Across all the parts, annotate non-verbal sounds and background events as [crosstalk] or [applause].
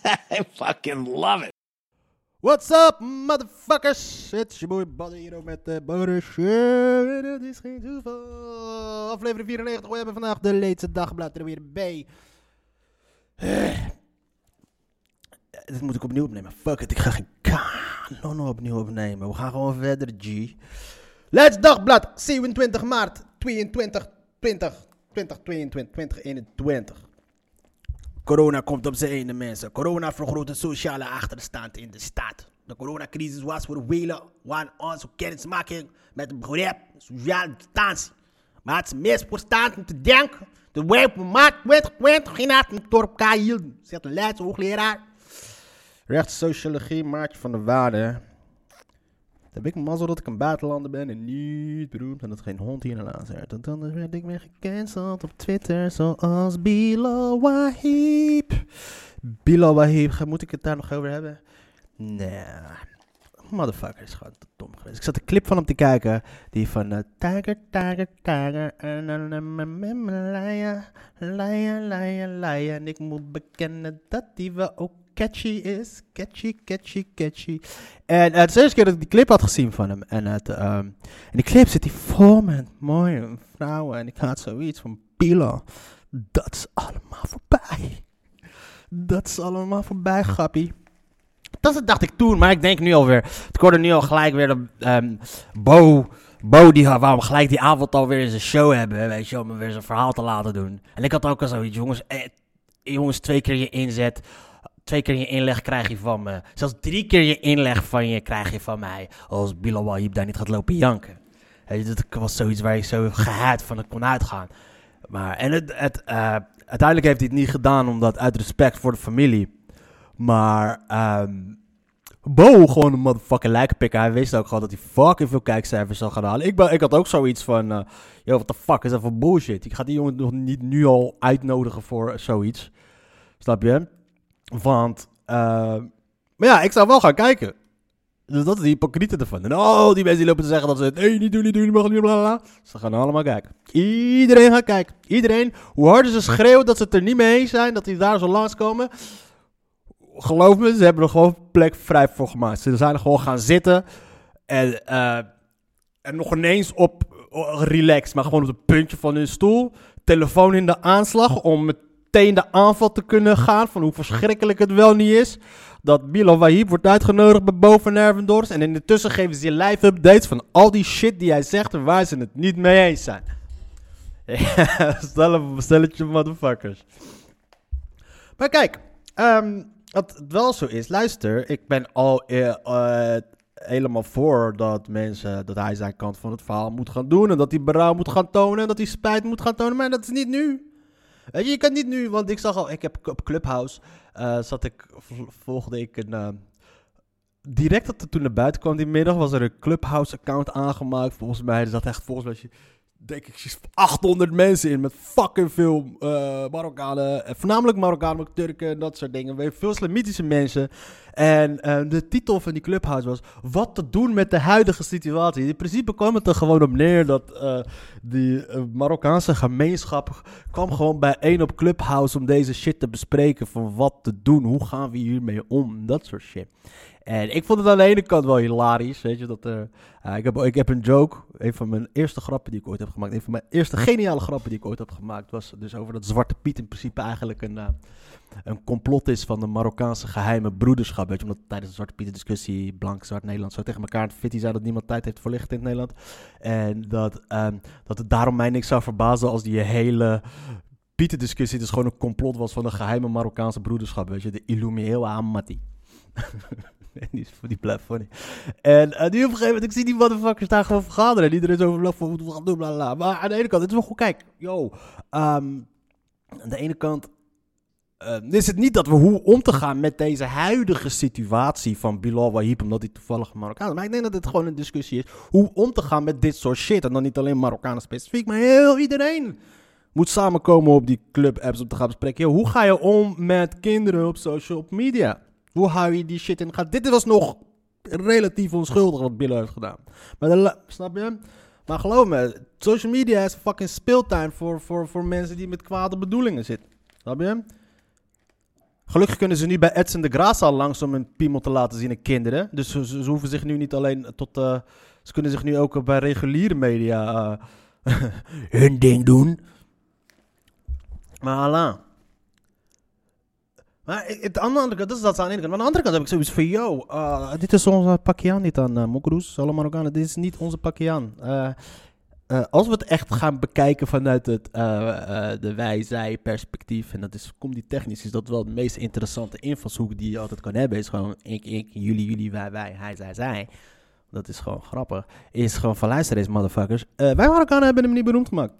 [laughs] I fucking love it. What's up, motherfuckers? Is je boy hier met de Butter En het is geen toeval. Aflevering 94. We hebben vandaag de laatste dagblad er weer bij. Eh. Dit moet ik opnieuw opnemen. Fuck it, ik ga geen kanon opnieuw opnemen. We gaan gewoon verder, G. Laatste dagblad, 27 maart 22, 20, 2022, 2021. Corona komt op zijn einde, mensen. Corona vergroot de sociale achterstand in de stad. De coronacrisis was voor velen van onze kennismaking met het begrip sociale distantie. Maar het is misverstand om te denken dat wij op maart 2020 geen het dorp elkaar hielden, zegt een Leidse hoogleraar. Rechtssociologie, Maartje van der Waarde. Dan heb ik mazzel dat ik een buitenlander ben en niet beroemd en dat geen hond hier luistert. Want anders werd ik weer gecanceld op Twitter zoals Bilal Wahib. Moet ik het daar nog over hebben? Nee. Motherfucker is gewoon te dom geweest. Ik zat een clip van hem te kijken. Die van uh, Tiger, Tiger, Tiger. En ik moet bekennen dat die wel ook catchy is. Catchy, catchy, catchy. En het is de eerste keer dat ik die clip had gezien van hem. En het, um, in die clip zit hij vol met mooie vrouwen. En ik had zoiets van Pilo. Dat is allemaal voorbij. Dat is allemaal voorbij, grappie. Dat dacht ik toen, maar ik denk nu alweer. Ik hoorde nu al gelijk weer dat um, Bo, Bo die hem gelijk die avond alweer in zijn show hebben. Weet je, om hem weer zijn verhaal te laten doen. En ik had ook al zoiets, jongens, eh, jongens, twee keer je inzet twee keer je inleg krijg je van me. Zelfs drie keer je inleg van je krijg je van mij. Als Bilal Wahib daar niet gaat lopen janken. Dat was zoiets waar je zo gehaat van het kon uitgaan. Maar, en het, het, uh, uiteindelijk heeft hij het niet gedaan omdat uit respect voor de familie. Maar um, Bo gewoon een motherfucking lijkenpikker. Hij wist ook gewoon dat hij fucking veel kijkcijfers zou gaan halen. Ik, ben, ik had ook zoiets van, uh, yo, what the fuck is dat voor bullshit? Ik ga die jongen nog niet nu al uitnodigen voor zoiets. Snap je? Want, uh, maar ja, ik zou wel gaan kijken. Dus dat is de hypocriete ervan. En oh, die mensen die lopen te zeggen dat ze het niet doen, niet doen, niet mag niet, bla. Ze gaan allemaal kijken. Iedereen gaat kijken. Iedereen, hoe harder ze schreeuwen dat ze het er niet mee zijn, dat die daar zo langskomen. Geloof me, ze hebben er gewoon plek vrij voor gemaakt. Ze zijn gewoon gaan zitten. En, uh, en nog ineens op uh, relaxed, maar gewoon op het puntje van hun stoel. Telefoon in de aanslag om met meteen de aanval te kunnen gaan. Van hoe verschrikkelijk het wel niet is. Dat Bilal Wahib wordt uitgenodigd bij Boven Nervendors. En in de tussen geven ze je live updates van al die shit die hij zegt en waar ze het niet mee eens zijn. [laughs] stel stelletje motherfuckers. Maar kijk, um, wat het wel zo is, luister, ik ben al uh, uh, helemaal voor dat mensen, dat hij zijn kant van het verhaal moet gaan doen. En dat hij berouw moet gaan tonen en dat hij spijt moet gaan tonen. Maar dat is niet nu. Weet je, je kan niet nu, want ik zag al, ik heb op Clubhouse, uh, zat ik, volgde ik een, uh, direct dat toen naar buiten kwam die middag, was er een Clubhouse account aangemaakt. Volgens mij, er zat echt, volgens mij, denk ik, 800 mensen in met fucking veel uh, Marokkanen. Voornamelijk Marokkanen, Turken en dat soort dingen. Veel islamitische mensen. En uh, de titel van die clubhouse was: Wat te doen met de huidige situatie. In principe kwam het er gewoon op neer dat uh, die Marokkaanse gemeenschap kwam gewoon bijeen op clubhouse om deze shit te bespreken. Van wat te doen, hoe gaan we hiermee om, dat soort shit. En ik vond het aan de ene kant wel hilarisch, weet je, dat er... Ik, heb, ik heb een joke, een van mijn eerste grappen die ik ooit heb gemaakt, een van mijn eerste geniale grappen die ik ooit heb gemaakt, was dus over dat Zwarte Piet in principe eigenlijk een, een complot is van de Marokkaanse geheime broederschap, weet je, omdat tijdens de Zwarte Piet discussie blank, zwart, Nederland zo tegen elkaar Fitty zei dat niemand tijd heeft voor licht in het Nederland. En dat, um, dat het daarom mij niks zou verbazen als die hele Pieten discussie dus gewoon een complot was van de geheime Marokkaanse broederschap, weet je, de Illumieel Amati. [laughs] die, die blijft funny. En uh, nu op een gegeven moment, ik zie die motherfuckers daar gewoon vergaderen. En iedereen is over van wat we gaan doen, bla bla. Maar aan de ene kant, het is wel goed, kijk, yo. Um, aan de ene kant, eh, is het niet dat we hoe om te gaan met deze huidige situatie van Bilal Wahib, omdat hij toevallig Marokkaan is. Maar ik denk dat het gewoon een discussie is hoe om te gaan met dit soort shit. En dan niet alleen Marokkanen specifiek, maar heel iedereen moet samenkomen op die club-apps om te gaan bespreken. Hoe ga je om met kinderen op social media? Hoe hou je die shit in gaten? Dit was nog relatief onschuldig wat Bilal heeft gedaan. Maar snap je? Maar geloof me, social media is fucking speeltuin voor, voor, voor mensen die met kwade bedoelingen zitten. Snap je? Gelukkig kunnen ze nu bij Edson de Graça al langs om een piemel te laten zien aan kinderen. Dus ze, hoeven zich nu niet alleen tot... eh, ze kunnen zich nu ook bij reguliere media eh, [laughs] hun ding doen. Maar Allah. Maar het andere kant, dat is dat aan de ene kant. Maar aan de andere kant heb ik zoiets van, yo, eh, dit is onze Pakian niet aan uh, Mokroes, alle. Dit is niet onze Pakian. Eh, als we het echt gaan bekijken vanuit het eh, eh, de wij-zij-perspectief, en dat is comedy-technisch, is dat wel de meest interessante invalshoek die je altijd kan hebben. Is gewoon ik, ik, jullie, jullie, wij, wij, hij, zij, zij. Dat is gewoon grappig. Is gewoon van luister eens, motherfuckers. Wij Marokkanen hebben hem niet beroemd gemaakt.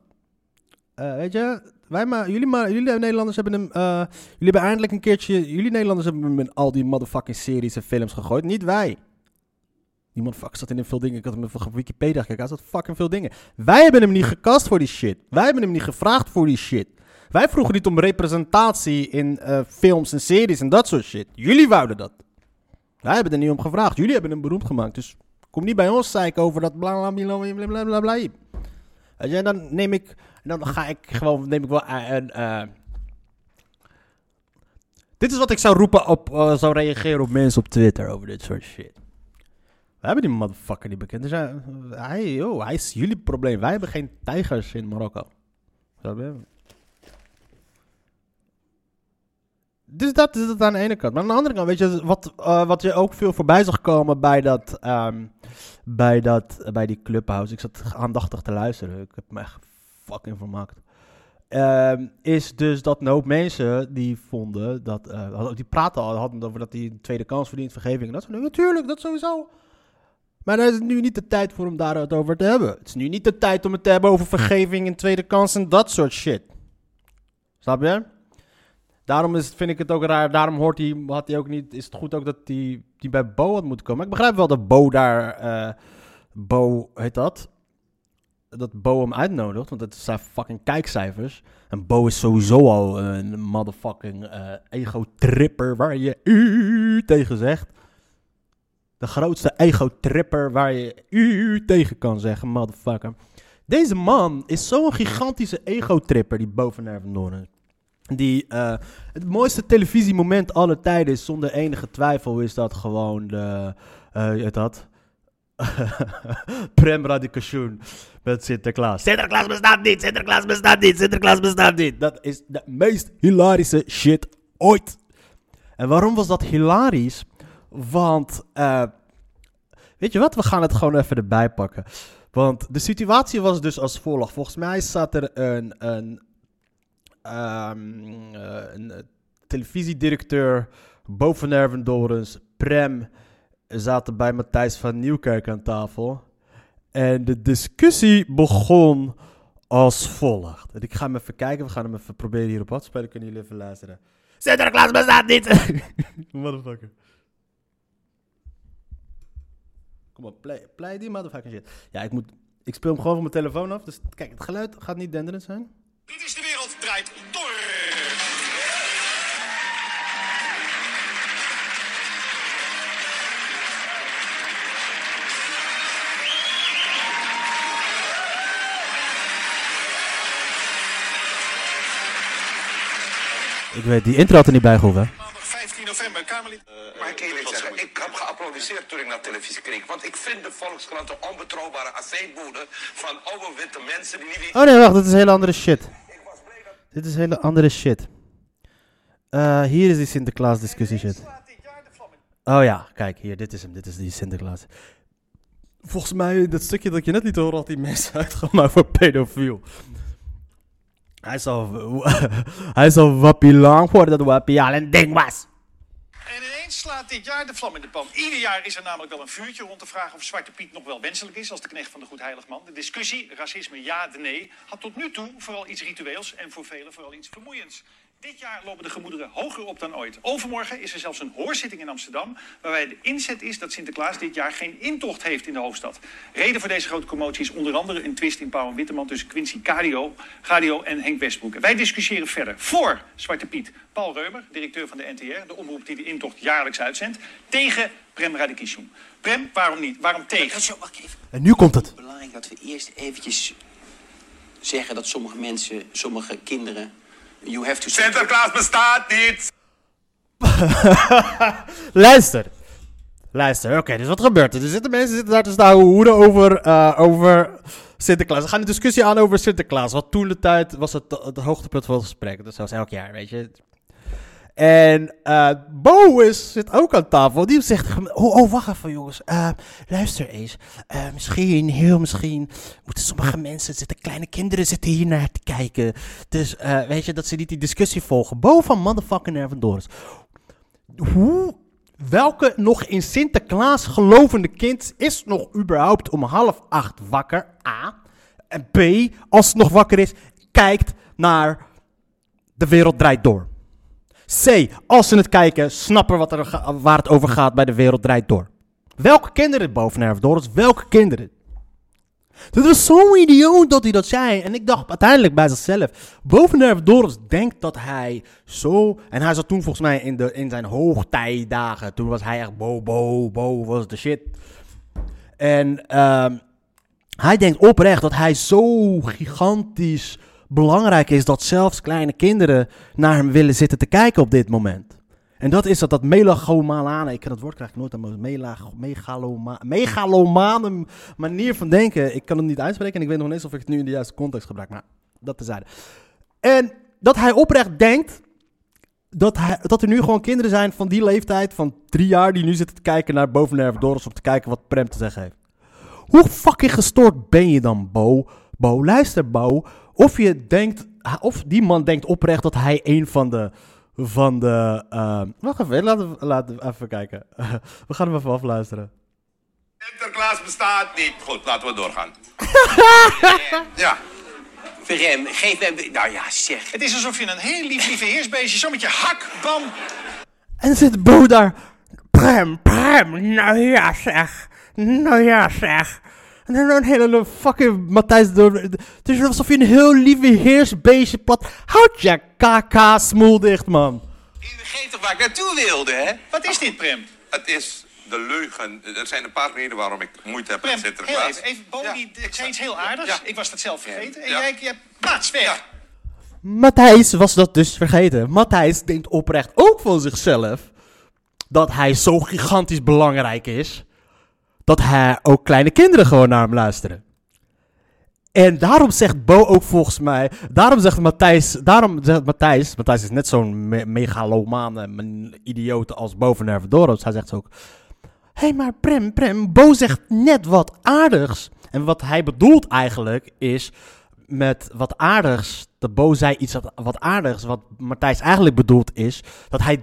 Weet je, wij maar, jullie, maar, jullie Nederlanders hebben hem. jullie hebben eindelijk een keertje. Jullie Nederlanders hebben hem in al die motherfucking series en films gegooid. Niet wij. Die motherfucker zat in veel dingen. Ik had hem op Wikipedia gekeken. Hij zat fucking veel dingen. Wij hebben hem niet gecast voor die shit. Wij hebben hem niet gevraagd voor die shit. Wij vroegen niet om representatie in eh, films en series en dat soort shit. Jullie wouden dat. Wij hebben er niet om gevraagd. Jullie hebben hem beroemd gemaakt. Dus kom niet bij ons zeiken over dat bla bla bla bla bla bla bla. En dan neem ik, dan ga ik gewoon, neem ik wel eh, een, eh, dit is wat ik zou roepen op, zou reageren op mensen op Twitter over dit soort shit. We hebben die motherfucker niet bekend. Dus hij, hij, yo, hij is jullie probleem. Wij hebben geen tijgers in Marokko. Snap je? Dus dat is het aan de ene kant. Maar aan de andere kant, weet je, wat, eh, wat je ook veel voorbij zag komen bij dat, ehm, bij dat, bij die clubhouse. Ik zat aandachtig te luisteren. Ik heb me echt fucking vermaakt. Ehm, is dus dat een hoop mensen die vonden dat, eh, die praten al, hadden over dat hij een tweede kans verdient, vergeving. En dat soort dingen. Natuurlijk, dat sowieso. Maar daar is het nu niet de tijd voor om daar het over te hebben. Het is nu niet de tijd om het te hebben over vergeving en tweede kans en dat soort shit. Snap je? Daarom is, vind ik het ook raar. Daarom hoort hij, had hij ook niet. Is het goed ook dat hij die bij Bo had moeten komen. Ik begrijp wel dat Bo daar. eh, Bo heet dat. Dat Bo hem uitnodigt. Want het zijn fucking kijkcijfers. En Bo is sowieso al een motherfucking eh, ego-tripper. Waar je u tegen zegt. De grootste ego-tripper waar je u tegen kan zeggen, motherfucker. Deze man is zo'n gigantische ego-tripper, die Bo van Nervendoorn. Die, eh, het mooiste televisiemoment aller tijden is, zonder enige twijfel, is dat gewoon de, je weet dat? [laughs] Prem Radikation met Sinterklaas. Sinterklaas bestaat niet, Sinterklaas bestaat niet, Sinterklaas bestaat niet. Dat is de meest hilarische shit ooit. En waarom was dat hilarisch? Want, eh, weet je wat, we gaan het gewoon even erbij pakken. Want de situatie was dus als volgt. Volgens mij zat er een, een, ehm, eh, een eh, televisiedirecteur, boven Nervendorens, Prem, zaten bij Matthijs van Nieuwkerk aan tafel. En de discussie begon als volgt. En ik ga hem even kijken, we gaan hem even proberen hier op wat spelen. Kunnen jullie even luisteren? Sinterklaas bestaat niet! [laughs] [laughs] Motherfucker. Kom op, play, play die motherfucking shit. Ja, ik, moet, ik speel hem gewoon van mijn telefoon af. Dus kijk, het geluid gaat niet denderend zijn. Dit is de wereld draait door. Ik weet, die intro had er niet bij gehoeven. Hè? Maandag 15 november, Kamerlid. Mag ik eerlijk zeggen, ik heb geapplaudisseerd toen ik naar televisie keek. Want ik vind de Volkskrant een onbetrouwbare aceetbode van oude witte mensen die niet weten... Oh nee, wacht, dit is hele andere shit. Dit is hele andere shit. Eh, hier is die Sinterklaas discussie shit. Oh ja, kijk hier, dit is hem, dit is die Sinterklaas. Volgens mij, dat stukje dat je net liet horen, had die mensen [laughs] uitgemaakt voor pedofiel. Hij zal, [laughs] hij zal wappie lang worden dat wappie al een ding was. En ineens slaat dit jaar de vlam in de pan. Ieder jaar is er namelijk wel een vuurtje rond de vraag of Zwarte Piet nog wel wenselijk is als de knecht van de Goedheiligman. De discussie, racisme ja de nee, had tot nu toe vooral iets ritueels en voor velen vooral iets vermoeiends. Dit jaar lopen de gemoederen hoger op dan ooit. Overmorgen is er zelfs een hoorzitting in Amsterdam... waarbij de inzet is dat Sinterklaas dit jaar geen intocht heeft in de hoofdstad. Reden voor deze grote commotie is onder andere een twist in Pauw en Witteman... tussen Quincy Cadio, Gadio en Henk Westbroek. Wij discussiëren verder voor Zwarte Piet Paul Reumer, directeur van de NTR... de omroep die de intocht jaarlijks uitzendt... tegen Prem Radikishun. Prem, waarom niet? Waarom tegen? Zo, wacht even. En nu komt het. Belangrijk dat we eerst eventjes zeggen dat sommige mensen, sommige kinderen... You have to... Sinterklaas bestaat niet! [laughs] Luister. Luister, oké, dus wat gebeurt er? Er zitten mensen zitten daar te staan hoeden over, eh, over Sinterklaas. We gaan een discussie aan over Sinterklaas. Wat toen de tijd was het het hoogtepunt van het gesprek. Dat zoals elk jaar, weet je. En eh Bo zit ook aan tafel. Die zegt, oh, oh wacht even jongens. Eh, luister eens. Eh, misschien, heel misschien, moeten sommige mensen zitten, kleine kinderen zitten hier naar te kijken. Dus weet je, dat ze niet die discussie volgen. Bo van motherfucking Ervendoris. Hoe, welke nog in Sinterklaas gelovende kind is nog überhaupt om half acht wakker? A. En B, als het nog wakker is, kijkt naar De Wereld Draait Door. C. Als ze het kijken, snappen wat er, waar het over gaat bij De Wereld Draait Door. Welke kinderen boven Ervendoris? Welke kinderen? Dat was zo idioot dat hij dat zei. En ik dacht uiteindelijk bij zichzelf. Boven Doris denkt dat hij zo. En hij zat toen volgens mij in, de, in zijn hoogtijdagen. Toen was hij echt bo, bo, bo, was de shit. En ehm, hij denkt oprecht dat hij zo gigantisch belangrijk is. Dat zelfs kleine kinderen naar hem willen zitten te kijken op dit moment. En dat is dat, dat megalomane, ik kan het woord krijg ik nooit aan megaloma, megalomane manier van denken. Ik kan het niet uitspreken en ik weet nog niet eens of ik het nu in de juiste context gebruik, maar dat tezijde. En dat hij oprecht denkt dat, hij, dat er nu gewoon kinderen zijn van die leeftijd, van drie jaar, die nu zitten te kijken naar Bovennerve Doris om te kijken wat Prem te zeggen heeft. Hoe fucking gestoord ben je dan, Bo? Bo, luister, Bo. Of je denkt, of die man denkt oprecht dat hij een van de, van de, ehm, wacht even, laten we, laten we even kijken. [laughs] we gaan hem even afluisteren. Sinterklaas bestaat niet. Goed, laten we doorgaan. [laughs] ja. Rem, geef hem... Nou ja, zeg. Het is alsof je een heel lief, lieve heersbeestje zo met je hak, bam, En dan zit Bo daar. Prem, prem, nou ja zeg. Nou ja zeg. En dan een hele fucking Matthijs door. Het is alsof je een heel lieve heersbeestje plat. Houd je kaka smoel dicht, man. Je begreep toch waar ik naartoe wilde, hè? Wat is dit, Prem? Het is de leugen. Er zijn een paar redenen waarom ik moeite heb met heel Sinterklaas. even. even Bo, Ja, die, ik ik zei iets heel ja, aardigs. ja. Ik was dat zelf vergeten. En Ja. jij, jij plaats weg. Ja. Matthijs was dat dus vergeten. Matthijs denkt oprecht ook van zichzelf. Dat hij zo gigantisch belangrijk is. Dat hij ook kleine kinderen gewoon naar hem luisteren. En daarom zegt Bo ook volgens mij. Daarom zegt Matthijs. Daarom zegt Matthijs. Matthijs is net zo'n me megalomane idioot als Bo van. Hij zegt ook. Hé, hey, maar Prem, Prem. Bo zegt net wat aardigs. En wat hij bedoelt eigenlijk is. Met wat aardigs. Dat Bo zei iets wat aardigs. Wat Matthijs eigenlijk bedoelt is. Dat hij.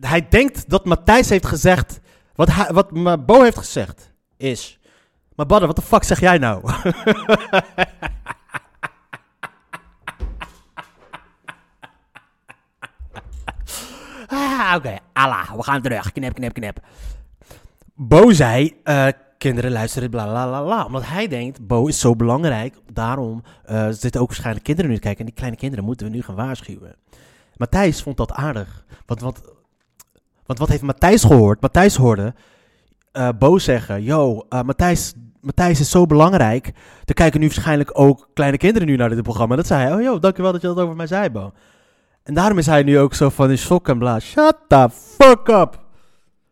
Hij denkt dat Matthijs heeft gezegd. Wat, hij, wat Bo heeft gezegd is. Maar Badder, wat de fuck zeg jij nou? [laughs] ah, oké. Allah, we gaan terug. Knip, knip, knip. Bo zei, eh, kinderen luisteren, bla bla bla bla. Omdat hij denkt, Bo is zo belangrijk. Daarom eh, zitten ook waarschijnlijk kinderen nu te kijken. En die kleine kinderen moeten we nu gaan waarschuwen. Matthijs vond dat aardig. Want wat, want wat heeft Matthijs gehoord? Matthijs hoorde eh Bo zeggen: Yo, eh, Matthijs, Matthijs is zo belangrijk. Er kijken nu waarschijnlijk ook kleine kinderen nu naar dit programma. Dat zei hij: Oh, yo, dankjewel dat je dat over mij zei, Bo. En daarom is hij nu ook zo van in shock en bla. Shut the fuck up.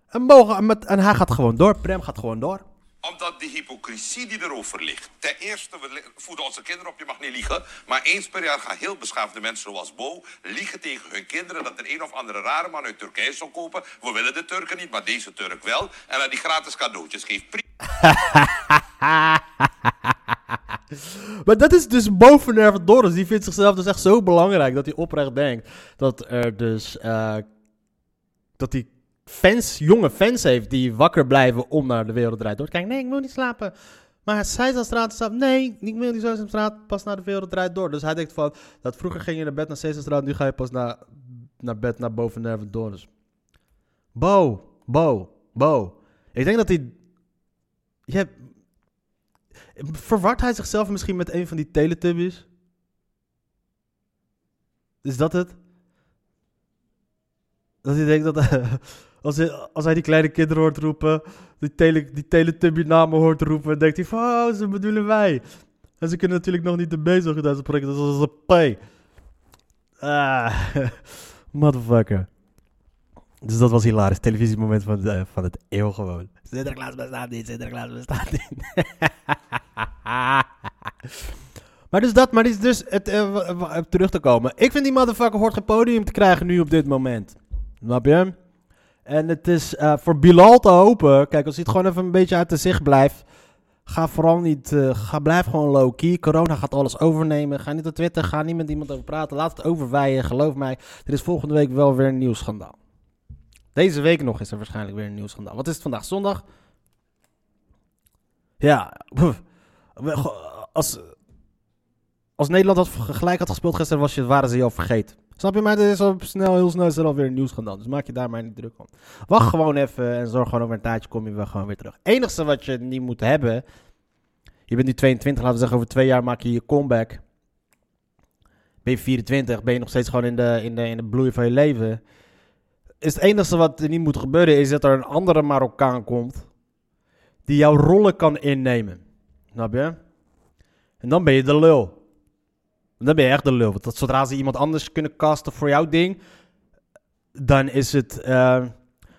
En, ga- met, en hij gaat gewoon door. Prem gaat gewoon door. Omdat die hypocrisie die erover ligt. Ten eerste, we voeden onze kinderen op, je mag niet liegen. Maar eens per jaar gaan heel beschaafde mensen zoals Bo liegen tegen hun kinderen dat er een of andere rare man uit Turkije zal kopen. We willen de Turken niet, maar deze Turk wel. En dat die gratis cadeautjes geeft. [laughs] Maar dat is dus boven Nervadoris. Die vindt zichzelf dus echt zo belangrijk dat hij oprecht denkt dat er dus. eh, dat hij fans, jonge fans heeft die wakker blijven om naar de wereld draait door te kijken. Nee, ik wil niet slapen. Maar Sesamstraat staat, nee, niet meer die Sesamstraat, pas naar de wereld draait door. Dus hij denkt van, dat vroeger ging je naar bed naar Sesamstraat, nu ga je pas naar, naar bed naar boven Nerven Dorens. Bo, Bo, Bo. Ik denk dat hij, je verwart hij zichzelf misschien met een van die Teletubbies? Is dat het? Dat hij denkt dat [laughs] als, hij, als die kleine kinderen hoort roepen, die, tele, die Teletubby-namen hoort roepen, denkt hij van, oh, ze bedoelen wij. En ze kunnen natuurlijk nog niet de bezig gedaan spreken, dus dat is een P. Ah, [laughs] motherfucker. Dus dat was hilarisch. Televisiemoment van, van het eeuw gewoon. Sinterklaas bestaat niet, Sinterklaas bestaat niet. [laughs] maar dus dat, maar dit is dus het, eh, terug te komen. Ik vind die motherfucker hoort geen podium te krijgen nu op dit moment. Snap je? En het is eh, voor Bilal te hopen. Kijk, als hij het gewoon even een beetje uit de zicht blijft. Ga vooral niet. eh, ga, blijf gewoon low-key. Corona gaat alles overnemen. Ga niet op Twitter. Ga niet met iemand over praten. Laat het overwijen. Geloof mij. Er is volgende week wel weer een nieuw schandaal. Deze week nog is er waarschijnlijk weer een nieuw schandaal. Wat is het vandaag? Zondag? Ja. Als, als Nederland had gelijk had gespeeld gisteren, was je, waren ze je al vergeten. Snap je? Maar er is al snel, heel snel is er alweer een nieuwsschandaal. Dus maak je daar maar niet druk om. Wacht gewoon even en zorg gewoon over een tijdje kom je wel gewoon weer terug. enigste wat je niet moet hebben... Je bent nu 22, laten we zeggen over twee jaar maak je je comeback. Ben je 24, ben je nog steeds gewoon in de, in de, in de bloei van je leven. Is het enige wat er niet moet gebeuren is dat er een andere Marokkaan komt... die jouw rollen kan innemen. Snap je? En dan ben je de lul. Dan ben je echt de lul. Want dat, zodra ze iemand anders kunnen casten voor jouw ding, dan is het. eh,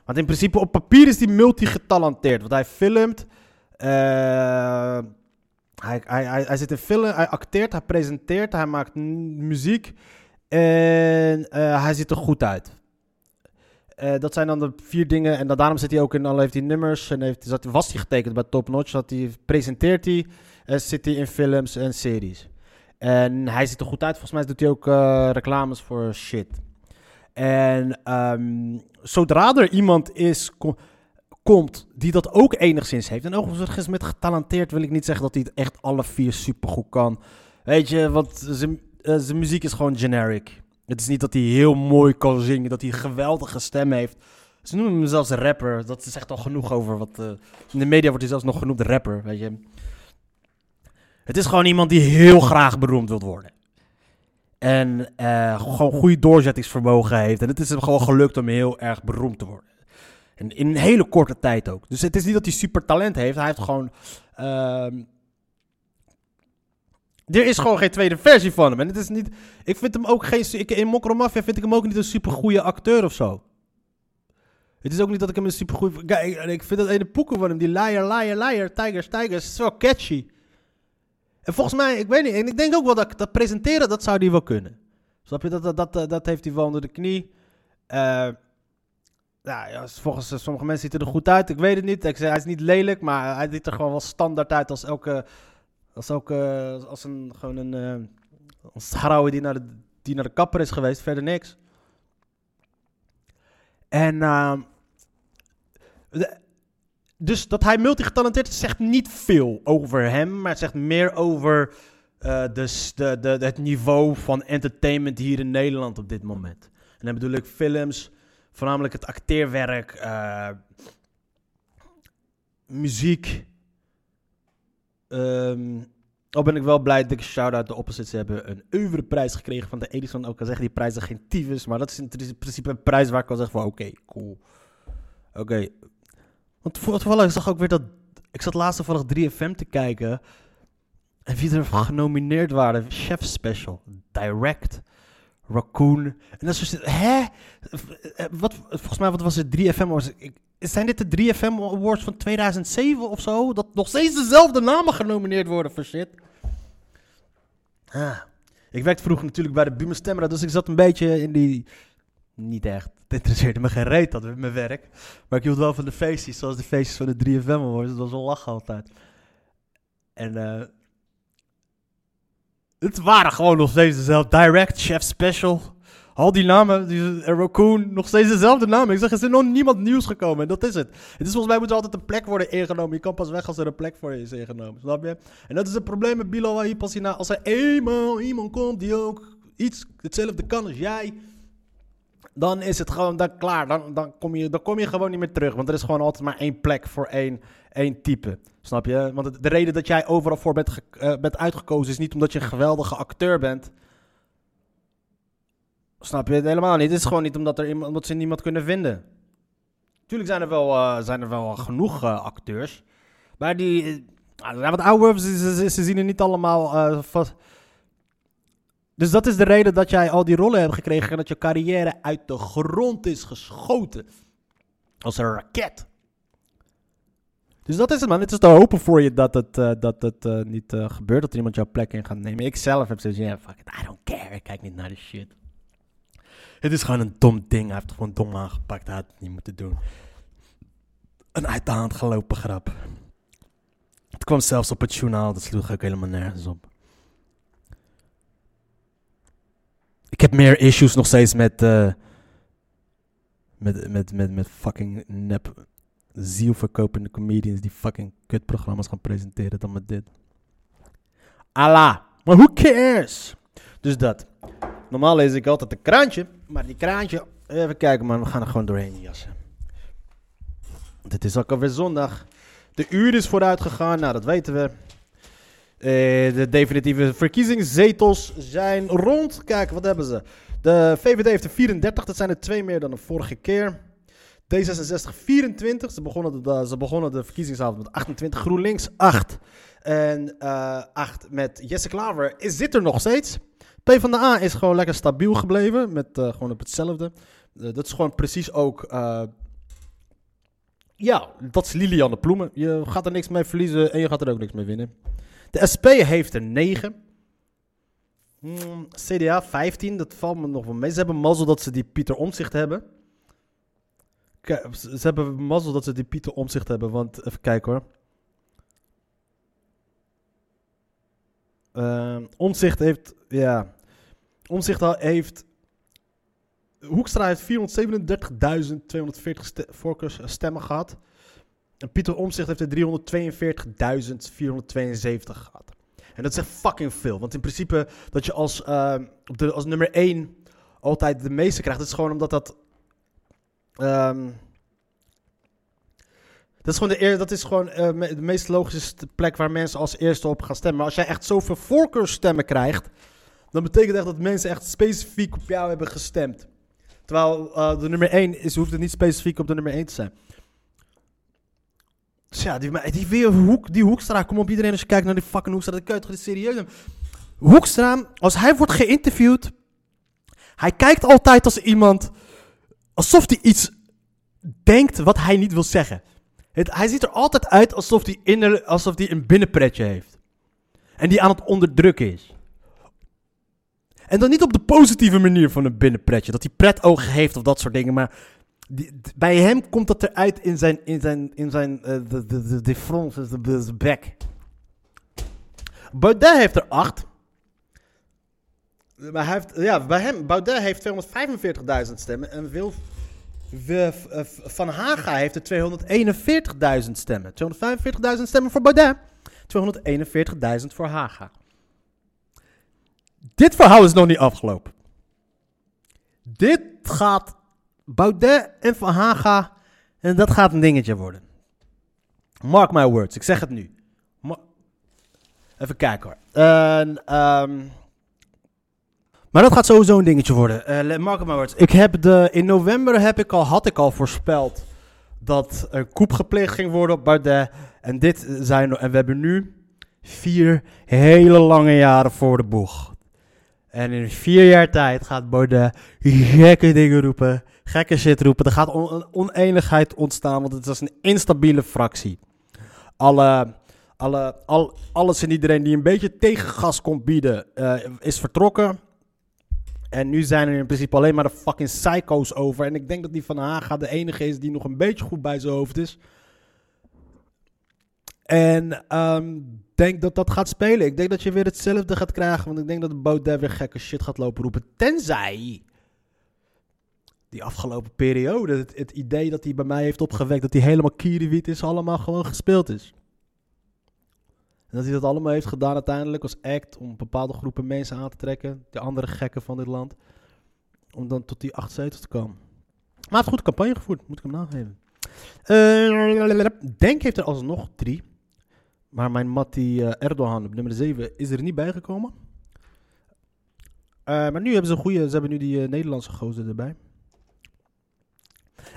want in principe op papier is hij multigetalenteerd. Want hij filmt. eh, hij, hij, hij, hij zit in film, hij acteert, hij presenteert, hij maakt muziek. En eh, hij ziet er goed uit. Dat zijn dan de vier dingen. En dan, daarom zit hij ook in al heeft hij nummers. En heeft, zat, was hij getekend bij Top Notch. Zat hij, presenteert hij. En zit hij in films en series. En hij ziet er goed uit. Volgens mij doet hij ook eh, reclames voor shit. En ehm, zodra er iemand is, ko- komt die dat ook enigszins heeft. En overigens met getalenteerd wil ik niet zeggen dat hij het echt alle vier supergoed kan. Weet je, want zijn eh, zijn muziek is gewoon generic. Het is niet dat hij heel mooi kan zingen, dat hij een geweldige stem heeft. Ze noemen hem zelfs rapper. Dat zegt al genoeg over wat... eh, in de media wordt hij zelfs nog genoemd rapper, weet je. Het is gewoon iemand die heel graag beroemd wil worden. En eh, gewoon goede doorzettingsvermogen heeft. En het is hem gewoon gelukt om heel erg beroemd te worden. En in een hele korte tijd ook. Dus het is niet dat hij super talent heeft. Hij heeft gewoon... ehm, er is gewoon geen tweede versie van hem. En het is niet... Ik vind hem ook geen... Ik, in Mokro Mafia vind ik hem ook niet een super goede acteur of zo. Het is ook niet dat ik hem een super goede... Kijk, ik, vind dat ene poeken van hem, die liar, liar, liar, tigers, tigers, wel catchy. En volgens mij, ik weet niet, en ik denk ook wel dat dat presenteren, dat zou hij wel kunnen. Snap je, dat, dat, dat, dat heeft hij wel onder de knie. Eh, nou ja, volgens eh, sommige mensen ziet hij er goed uit, ik weet het niet. Ik zeg, hij is niet lelijk, maar hij ziet er gewoon wel standaard uit als elke... Als, elke, als een, gewoon een, eh een die naar, de, die naar de kapper is geweest, verder niks. En... ehm, dus dat hij multigetalenteerd is, zegt niet veel over hem, maar het zegt meer over eh, de, de, het niveau van entertainment hier in Nederland op dit moment. En dan bedoel ik films, voornamelijk het acteerwerk, eh, muziek. Ehm al ben ik wel blij, dikke shout-out, de Opposites hebben een oeuvre prijs gekregen van de Edison. Ook al zeggen die prijzen geen tyfus, maar dat is in principe een prijs waar ik wel zeg van oké, cool. Oké, want voor- toevallig ik zag ook weer dat. Ik zat laatst toevallig 3FM te kijken. En wie er genomineerd waren: Chef Special, Direct, Raccoon. En dat is dus. Hè? Eh, Wat, volgens mij wat was het 3FM Awards? Ik- Zijn dit de 3FM Awards van 2007 of zo? Dat nog steeds dezelfde namen genomineerd worden voor shit. Ah. Ik werkte vroeger natuurlijk bij de Buma Stemra, dus ik zat een beetje in die niet echt. [laughs] Het interesseerde me geen reet dat met mijn werk. Maar ik hield wel van de feestjes, zoals de feestjes van de 3FM Awards. Dat was wel lachen altijd. En eh het waren gewoon nog steeds dezelfde. Direct, Chef Special. Al die namen, die, Raccoon, nog steeds dezelfde namen. Ik zeg, er is nog niemand nieuws gekomen. En dat is het. Het is volgens mij moet er altijd een plek worden ingenomen. Je kan pas weg als er een plek voor je is ingenomen. Snap je? En dat is het probleem met Bilal na, als er eenmaal iemand komt die ook iets hetzelfde kan als jij... Dan is het gewoon dan klaar. Dan, dan, kom je, dan kom je gewoon niet meer terug. Want er is gewoon altijd maar één plek voor één, één type. Snap je? Want de, de reden dat jij overal voor eh, bent uitgekozen... is niet omdat je een geweldige acteur bent... Snap je het helemaal niet? Het is gewoon niet omdat, er iemand, omdat ze niemand kunnen vinden. Tuurlijk zijn er wel, eh, zijn er wel genoeg eh, acteurs. Maar die. zijn wat ouder, ze, zien er niet allemaal vast. Dus dat is de reden dat jij al die rollen hebt gekregen en dat je carrière uit de grond is geschoten. Als een raket. Dus dat is het, man. Het is te hopen voor je dat het, eh, dat eh, niet eh, gebeurt, dat er iemand jouw plek in gaat nemen. Ik zelf heb zoiets, ja, fuck it, I don't care. Ik kijk niet naar de shit. Het is gewoon een dom ding. Hij heeft het gewoon dom aangepakt. Hij had het niet moeten doen. Een uit de hand gelopen grap. Het kwam zelfs op het journaal. Dat sloeg ook helemaal nergens op. Ik heb meer issues nog steeds met... eh, met, met, met, met fucking nep zielverkopende comedians die fucking kutprogramma's gaan presenteren dan met dit. Allah. Maar who cares? Dus dat. Normaal lees ik altijd een kraantje, maar die kraantje, even kijken man, we gaan er gewoon doorheen jassen. Dit is ook alweer zondag. De uur is vooruit gegaan, nou dat weten we. Eh, de definitieve verkiezingszetels zijn rond. Kijk, wat hebben ze? De VVD heeft er 34, dat zijn er twee meer dan de vorige keer. D66 24, ze begonnen de, ze begonnen de verkiezingsavond met 28, GroenLinks 8. En eh 8 met Jesse Klaver is, zit er nog steeds. PvdA is gewoon lekker stabiel gebleven. Met eh, gewoon op hetzelfde. Dat is gewoon precies ook. ja, dat is Lilianne Ploemen. Je gaat er niks mee verliezen en je gaat er ook niks mee winnen. De SP heeft er 9. Hmm, CDA 15, dat valt me nog wel mee. Ze hebben mazzel dat ze die Pieter Omzicht hebben. Ze hebben mazzel dat ze die Pieter Omzicht hebben, want even kijken hoor. Ehm Omzicht heeft, ja. Omzicht heeft. Hoekstra heeft 437.240 ste- voorkeurs eh, stemmen gehad. En Pieter Omzicht heeft er 342.472 gehad. En dat is echt fucking veel. Want in principe dat je als, ehm, op de, als nummer 1 altijd de meeste krijgt. Dat is gewoon omdat dat. ehm, dat is gewoon, de, dat is gewoon eh, de meest logische plek waar mensen als eerste op gaan stemmen. Maar als jij echt zoveel voorkeursstemmen krijgt, dan betekent echt dat mensen echt specifiek op jou hebben gestemd. Terwijl eh, de nummer 1 is, hoeft het niet specifiek op de nummer 1 te zijn. Dus ja, die, die, weer die Hoekstra, kom op iedereen als je kijkt naar die fucking Hoekstra, dat kan je toch serieus nemen. Hoekstra, als hij wordt geïnterviewd, hij kijkt altijd als iemand, alsof hij iets denkt wat hij niet wil zeggen. Hij ziet er altijd uit alsof hij, alsof hij een binnenpretje heeft. En die aan het onderdrukken is. En dan niet op de positieve manier van een binnenpretje. Dat hij pretogen heeft of dat soort dingen. Maar bij hem komt dat eruit in zijn, in zijn, in zijn, eh, de, de, de, de bek. Baudet heeft er acht. Maar heeft, ja, bij hem, Baudet heeft 245.000 stemmen. En Wil, eh, Van Haga heeft er 241.000 stemmen. 245.000 stemmen voor Baudet. 241.000 voor Haga. Dit verhaal is nog niet afgelopen. Dit gaat Baudet en Van Haga. En dat gaat een dingetje worden. Mark my words, ik zeg het nu. Even kijken hoor. Ehm, maar dat gaat sowieso een dingetje worden. Eh, mark my words. Ik heb de, in november heb ik al, had ik al voorspeld dat er koep gepleegd ging worden op Baudet. En, dit zijn, en we hebben nu vier hele lange jaren voor de boeg. En in vier jaar tijd gaat Baudet gekke dingen roepen, gekke shit roepen. Er gaat een oneenigheid ontstaan, want het is een instabiele fractie. Alle, alle, al, alles en iedereen die een beetje tegengas komt bieden, eh, is vertrokken. En nu zijn er in principe alleen maar de fucking psycho's over. En ik denk dat die Van Haga de enige is die nog een beetje goed bij zijn hoofd is. En ehm denk dat dat gaat spelen. Ik denk dat je weer hetzelfde gaat krijgen. Want ik denk dat Baudet weer gekke shit gaat lopen roepen. Tenzij die afgelopen periode, het, het idee dat hij bij mij heeft opgewekt dat hij helemaal kierenwiet is, allemaal gewoon gespeeld is. En dat hij dat allemaal heeft gedaan uiteindelijk als act om bepaalde groepen mensen aan te trekken, de andere gekken van dit land, om dan tot die acht zetels te komen. Maar hij heeft goed campagne gevoerd, moet ik hem nageven. Eh, Denk heeft er alsnog drie. Maar mijn Matti eh, Erdogan op nummer 7 is er niet bijgekomen. Eh, maar nu hebben ze een goede, ze hebben nu die Nederlandse gozer erbij.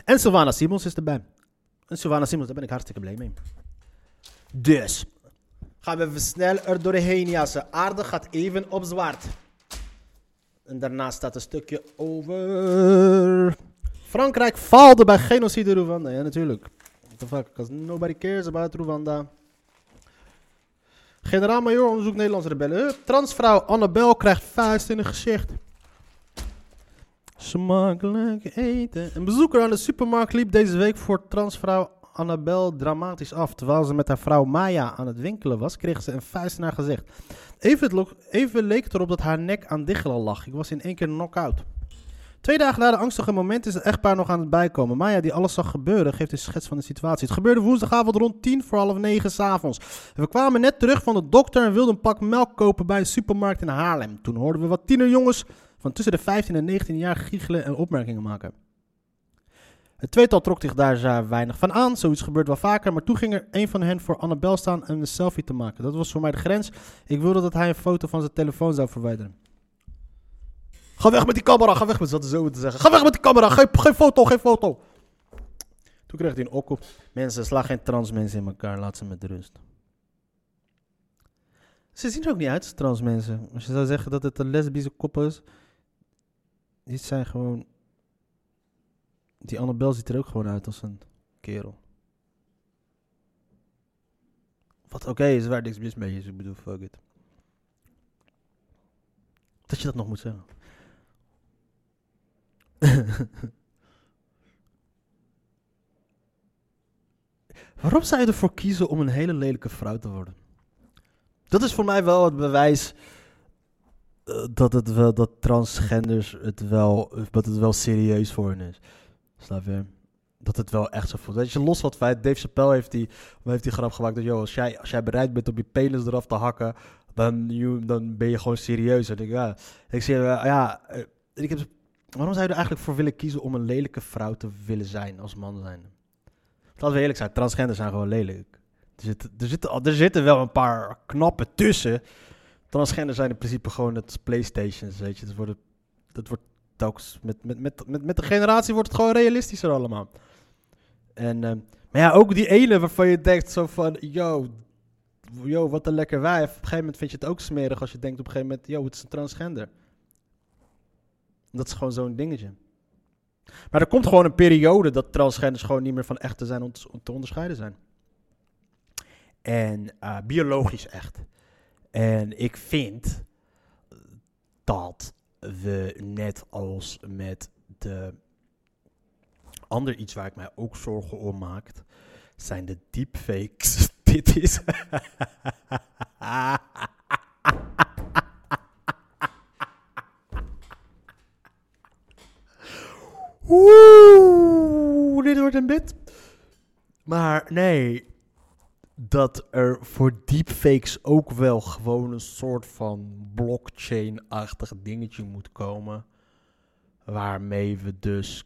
En Sylvana Simons is erbij. En Sylvana Simons, daar ben ik hartstikke blij mee. Dus, gaan we even snel er doorheen jassen. Aarde gaat even op zwart. En daarna staat een stukje over. Frankrijk faalde bij genocide Rwanda. Ja, natuurlijk. What the fuck, because nobody cares about Rwanda. Generaal-major onderzoekt Nederlandse rebellen. Transvrouw Annabel krijgt vuist in een gezicht. Smakelijk eten. Een bezoeker aan de supermarkt liep deze week voor transvrouw Annabel dramatisch af. Terwijl ze met haar vrouw Maya aan het winkelen was, kreeg ze een vuist in haar gezicht. Even, even leek het erop dat haar nek aan diggelen lag. Ik was in één keer knock-out. Twee dagen na de angstige moment is het echtpaar nog aan het bijkomen. Maya, die alles zag gebeuren, geeft een schets van de situatie. Het gebeurde woensdagavond rond tien voor half negen s'avonds. We kwamen net terug van de dokter en wilden een pak melk kopen bij een supermarkt in Haarlem. Toen hoorden we wat tienerjongens van tussen de 15 en 19 jaar giechelen en opmerkingen maken. Het tweetal trok zich daar weinig van aan. Zoiets gebeurt wel vaker. Maar toen ging er een van hen voor Annabel staan en een selfie te maken. Dat was voor mij de grens. Ik wilde dat hij een foto van zijn telefoon zou verwijderen. Ga weg met die camera, ga weg met zat zo te zeggen. Ga weg met die camera, geen, geen foto, geen foto. Toen kreeg hij een okko. Mensen, sla geen trans mensen in elkaar, laat ze met rust. Ze zien er ook niet uit trans mensen. Als je zou zeggen dat het een lesbische kop is. Dit zijn gewoon... Die Annabel ziet er ook gewoon uit als een kerel. Wat oké is, waar niks mis mee is. Ik bedoel, fuck it. Dat je dat nog moet zeggen. [laughs] Waarom zou je ervoor kiezen om een hele lelijke vrouw te worden? Dat is voor mij wel het bewijs dat het wel dat transgenders het wel dat het wel serieus voor hen is. Snap je? Dat het wel echt zo voelt. Weet je, los wat feit, Dave Chappelle heeft die, heeft die grap gemaakt dat, joh, als jij, als jij bereid bent om je penis eraf te hakken, dan, dan ben je gewoon serieus. En ik, ja, ik zeg, eh, ja, eh, ik heb, waarom zou je er eigenlijk voor willen kiezen om een lelijke vrouw te willen zijn als man zijn? Laten we eerlijk zijn, transgenders zijn gewoon lelijk. Er zitten, er, zitten, er zitten wel een paar knappen tussen. Transgenders zijn in principe gewoon het Playstations, weet je. Dat wordt, dat wordt telkens, met, met, met, met, met de generatie wordt het gewoon realistischer allemaal. En, ehm, maar ja, ook die ene waarvan je denkt zo van, yo, yo, wat een lekker wijf. Op een gegeven moment vind je het ook smerig als je denkt op een gegeven moment, yo, het is een transgender. Dat is gewoon zo'n dingetje. Maar er komt gewoon een periode dat transgenders gewoon niet meer van echt te zijn om te, om te onderscheiden zijn. En eh, biologisch echt. En ik vind dat we net als met de ander iets waar ik mij ook zorgen om maak, zijn de deepfakes. [laughs] Dit is. Oeh, dit wordt een bit. Maar nee, dat er voor deepfakes ook wel gewoon een soort van blockchain-achtig dingetje moet komen. Waarmee we dus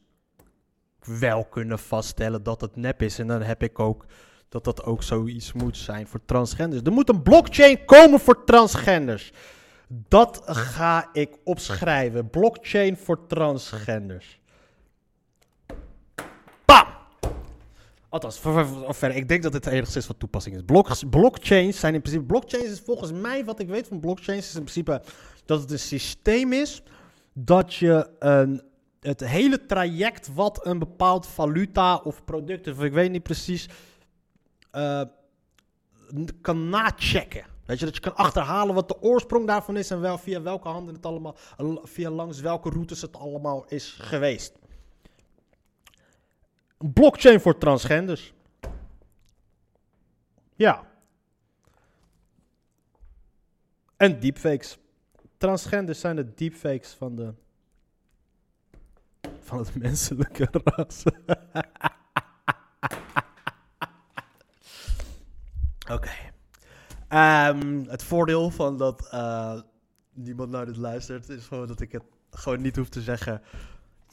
wel kunnen vaststellen dat het nep is. En dan heb ik ook dat dat ook zoiets moet zijn voor transgenders. Er moet een blockchain komen voor transgenders. Dat ga ik opschrijven. Blockchain voor transgenders. Bam! Althans, verder. Ik denk dat het enigszins van toepassing is. Block, blockchains zijn in principe... Blockchains is volgens mij, wat ik weet van blockchains, is in principe dat het een systeem is dat je een, het hele traject wat een bepaald valuta of product, of ik weet niet precies, n- kan nachecken. Weet je, dat je kan achterhalen wat de oorsprong daarvan is en wel via welke handen het allemaal, via langs welke routes het allemaal is geweest. Blockchain voor transgenders. Ja. En deepfakes. Transgenders zijn de deepfakes van de, van het menselijke [laughs] ras. Oké. Ehm, het voordeel van dat eh, niemand naar dit luistert is gewoon dat ik het gewoon niet hoef te zeggen.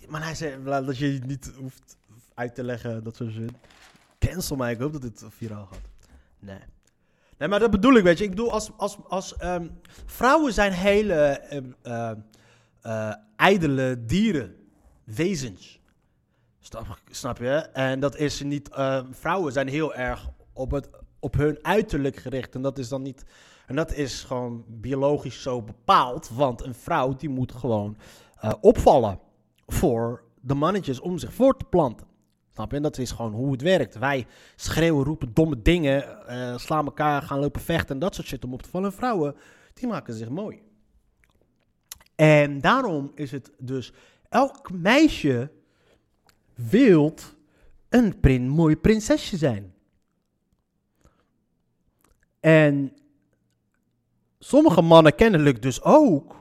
Maar hij zei dat je niet hoeft uit te leggen, dat soort zin. Cancel mij, ik hoop dat dit viraal gaat. Nee. Nee, maar dat bedoel ik, weet je. Ik bedoel, als, als, als ehm, vrouwen zijn hele ijdele dieren, wezens. Snap, je? En dat is niet. vrouwen zijn heel erg op, het, op hun uiterlijk gericht. En dat is dan niet. En dat is gewoon biologisch zo bepaald. Want een vrouw die moet gewoon eh, opvallen voor de mannetjes om zich voor te planten. Snap je? En dat is gewoon hoe het werkt. Wij schreeuwen, roepen domme dingen, eh, slaan elkaar, gaan lopen vechten en dat soort shit om op te vallen. En vrouwen, die maken zich mooi. En daarom is het dus, elk meisje wil een prin, mooi prinsesje zijn. En sommige mannen kennelijk dus ook.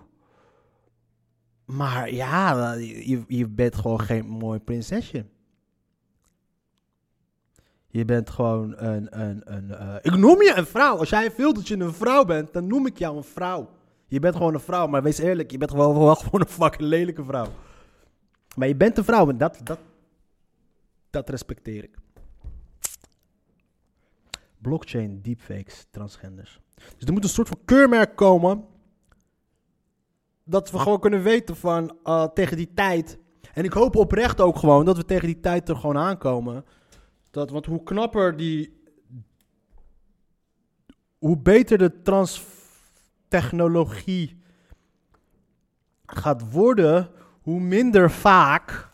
Maar ja, je, je bent gewoon geen mooi prinsesje. Je bent gewoon een. een, een eh, ik noem je een vrouw. Als jij wilt dat je een vrouw bent, dan noem ik jou een vrouw. Je bent gewoon een vrouw, maar wees eerlijk, je bent gewoon, wel gewoon een fucking lelijke vrouw. Maar je bent een vrouw en dat, dat, dat respecteer ik. Blockchain, deepfakes, transgenders. Dus er moet een soort van keurmerk komen. Dat we gewoon kunnen weten van eh, tegen die tijd. En ik hoop oprecht ook gewoon dat we tegen die tijd er gewoon aankomen. Dat, want hoe knapper die. Hoe beter de transtechnologie gaat worden, hoe minder vaak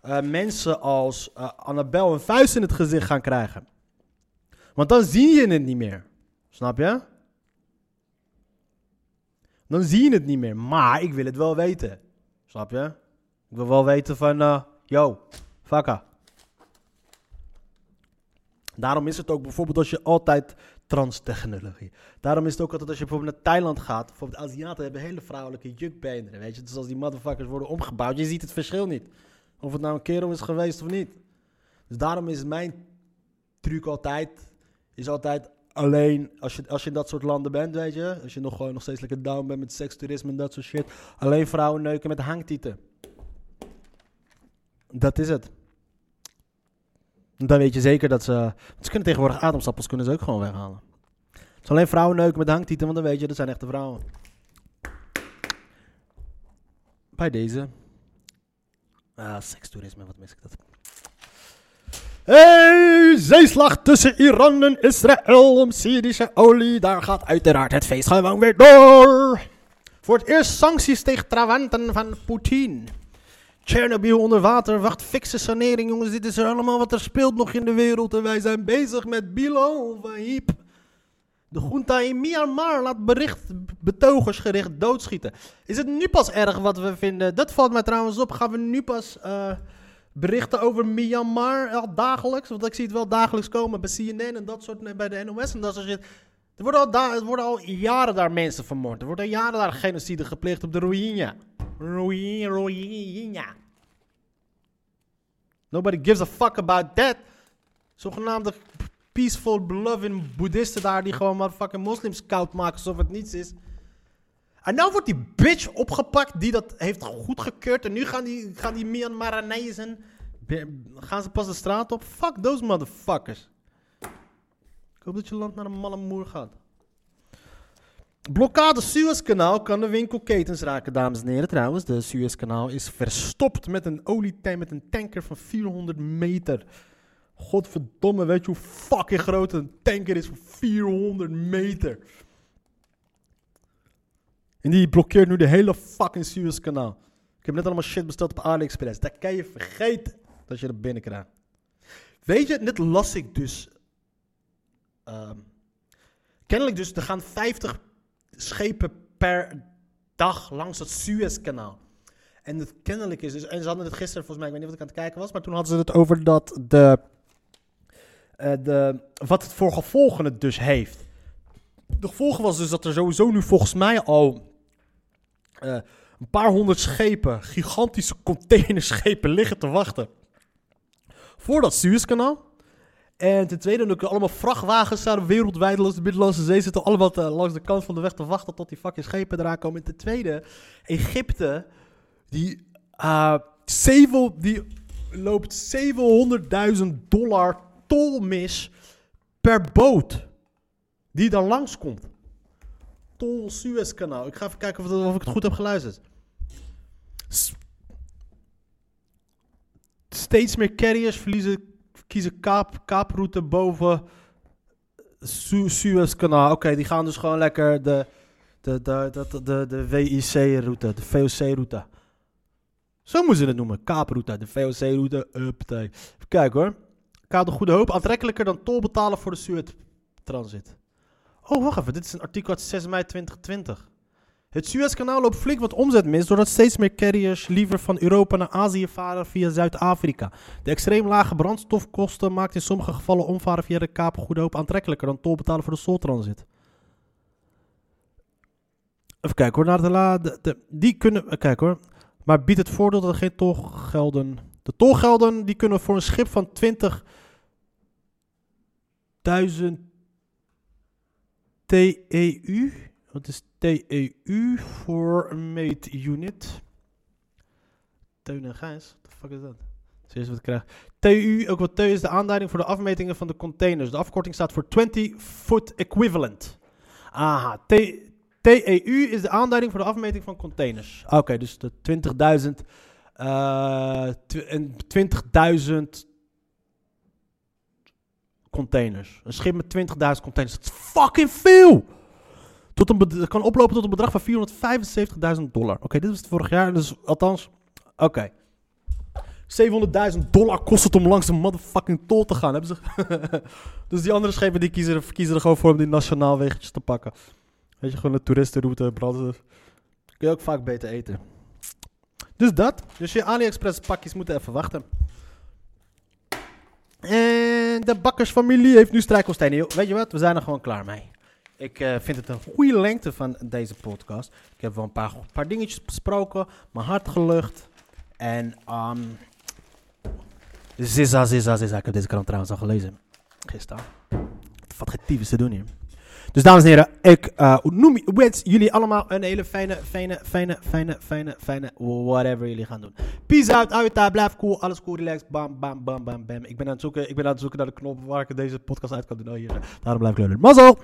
eh, mensen als eh, Annabel een vuist in het gezicht gaan krijgen. Want dan zie je het niet meer. Snap je? Dan zie je het niet meer. Maar ik wil het wel weten. Snap je? Ik wil wel weten van, eh, yo, fakka. Daarom is het ook bijvoorbeeld als je altijd transtechnologie. Daarom is het ook altijd als je bijvoorbeeld naar Thailand gaat. Bijvoorbeeld Aziaten hebben hele vrouwelijke jukbeenderen. Weet je, dus als die motherfuckers worden omgebouwd, je ziet het verschil niet. Of het nou een kerel is geweest of niet. Dus daarom is mijn truc altijd, is altijd alleen als je, als je in dat soort landen bent, weet je. Als je nog gewoon nog steeds lekker down bent met sekstoerisme en dat soort shit. Alleen vrouwen neuken met hangtieten. Dat is het. Dan weet je zeker dat ze... Ze kunnen tegenwoordig ademsappels kunnen ze ook gewoon weghalen. Het is alleen vrouwen neuken met hangtieten, want dan weet je, dat zijn echte vrouwen. Bij deze. Ah, sekstoerisme, wat mis ik dat. Hey, zeeslag tussen Iran en Israël om Syrische olie. Daar gaat uiteraard het feest gewoon weer door. Voor het eerst sancties tegen trawanten van Poetin. Chernobyl onder water, wacht, fikse sanering, jongens. Dit is allemaal wat er speelt nog in de wereld. En wij zijn bezig met Bilal van Hiep. De junta in Myanmar laat bericht, betogers gericht doodschieten. Is het nu pas erg wat we vinden? Dat valt mij trouwens op. Gaan we nu pas eh, berichten over Myanmar al dagelijks? Want ik zie het wel dagelijks komen bij CNN en dat soort, bij de NOS en dat soort. Er worden al, er worden al jaren daar mensen vermoord. Er wordt al jaren daar genocide gepleegd op de Rohingya. Rohingya. Nobody gives a fuck about that. Zogenaamde peaceful, beloved boeddhisten daar die gewoon maar fucking moslims koud maken alsof het niets is. En nou wordt die bitch opgepakt die dat heeft goedgekeurd. En nu gaan die, gaan die Myanmaranezen, gaan ze pas de straat op. Fuck those motherfuckers. Ik hoop dat je land naar een malle moer gaat. Blokkade Suezkanaal kan de winkelketens raken, dames en heren. Trouwens, de Suezkanaal is verstopt met een olietank, met een tanker van 400 meter. Godverdomme, weet je hoe fucking groot een tanker is van 400 meter? En die blokkeert nu de hele fucking Suezkanaal. Ik heb net allemaal shit besteld op AliExpress. Dat kan je vergeten dat je er binnen krijgt. Weet je, net las ik dus. ehm, kennelijk dus, er gaan 50 schepen per dag langs het Suezkanaal. En het kennelijk is dus, en ze hadden het gisteren volgens mij, ik weet niet wat ik aan het kijken was, maar toen hadden ze het over dat de, eh, de wat het voor gevolgen het dus heeft. De gevolgen was dus dat er sowieso nu volgens mij al eh, een paar honderd schepen, gigantische containerschepen liggen te wachten voor dat Suezkanaal. En ten tweede, ook allemaal vrachtwagens staan wereldwijd langs de Middellandse Zee zitten allemaal langs de kant van de weg te wachten tot die fucking schepen eraan komen. En ten tweede, Egypte, die, zeven, die loopt 700.000 dollar tol mis per boot die daar langskomt. Tol Suezkanaal. Ik ga even kijken of, of ik het goed heb geluisterd. Steeds meer carriers verliezen, kiezen kaap, kaaproute boven Su Suezkanaal. Oké, die gaan dus gewoon lekker de, de, de, de, de, de WIC-route, de VOC-route. Zo moeten ze het noemen, kaaproute, de VOC-route. Even kijken hoor. Kaap de Goede Hoop, aantrekkelijker dan tol betalen voor de Suez-transit. Oh, wacht even, dit is een artikel uit 6 mei 2020. Het Suezkanaal loopt flink wat omzet mis doordat steeds meer carriers liever van Europa naar Azië varen via Zuid-Afrika. De extreem lage brandstofkosten maakt in sommige gevallen omvaren via de Kaap Goede Hoop aantrekkelijker dan tol betalen voor de Soltransit. Even kijken hoor, naar de, la, die kunnen, kijk hoor, maar biedt het voordeel dat er geen tolgelden, de tolgelden die kunnen voor een schip van 20.000 TEU, wat is TEU voor meet unit? Teun en Gijs, the fuck is dat? Serieus wat ik krijg. TU, ook wat TU is de aanduiding voor de afmetingen van de containers. De afkorting staat voor 20 foot equivalent. Aha, TEU is de aanduiding voor de afmeting van containers. Oké, dus de 20.000 eh, tw- en 20.000 containers. Een schip met 20.000 containers. Dat is fucking veel! Tot een kan oplopen tot een bedrag van 475.000 dollar. Oké, dit was het vorig jaar. Dus althans, oké. 700.000 dollar kost het om langs de motherfucking tol te gaan. Hebben ze... [laughs] dus die andere schepen die kiezen, kiezen er gewoon voor om die nationaal weggetjes te pakken. Weet je, gewoon de toeristenroute, branden. Kun je ook vaak beter eten. Dus dat. Dus je AliExpress pakjes moeten even wachten. En de bakkersfamilie heeft nu strijkkoolstenen. Joh, Weet je wat? We zijn er gewoon klaar mee. Ik eh, vind het een goede lengte van deze podcast. Ik heb wel een paar, paar dingetjes besproken. Mijn hart gelucht. En ehm Zizza, zizza, zizza. Ik heb deze krant trouwens al gelezen. Gisteren. Wat geen tyfus te doen hier. Dus dames en heren, ik eh, noem, wens jullie allemaal een hele fijne, fijne, fijne, fijne, fijne, fijne, whatever jullie gaan doen. Peace out, uit blijf cool, alles cool, relax, bam, bam, bam, bam, bam. Ik ben aan het zoeken, ik ben aan het zoeken naar de knop waar ik deze podcast uit kan doen. Oh, hier, daarom blijf ik leunen. Mazzel!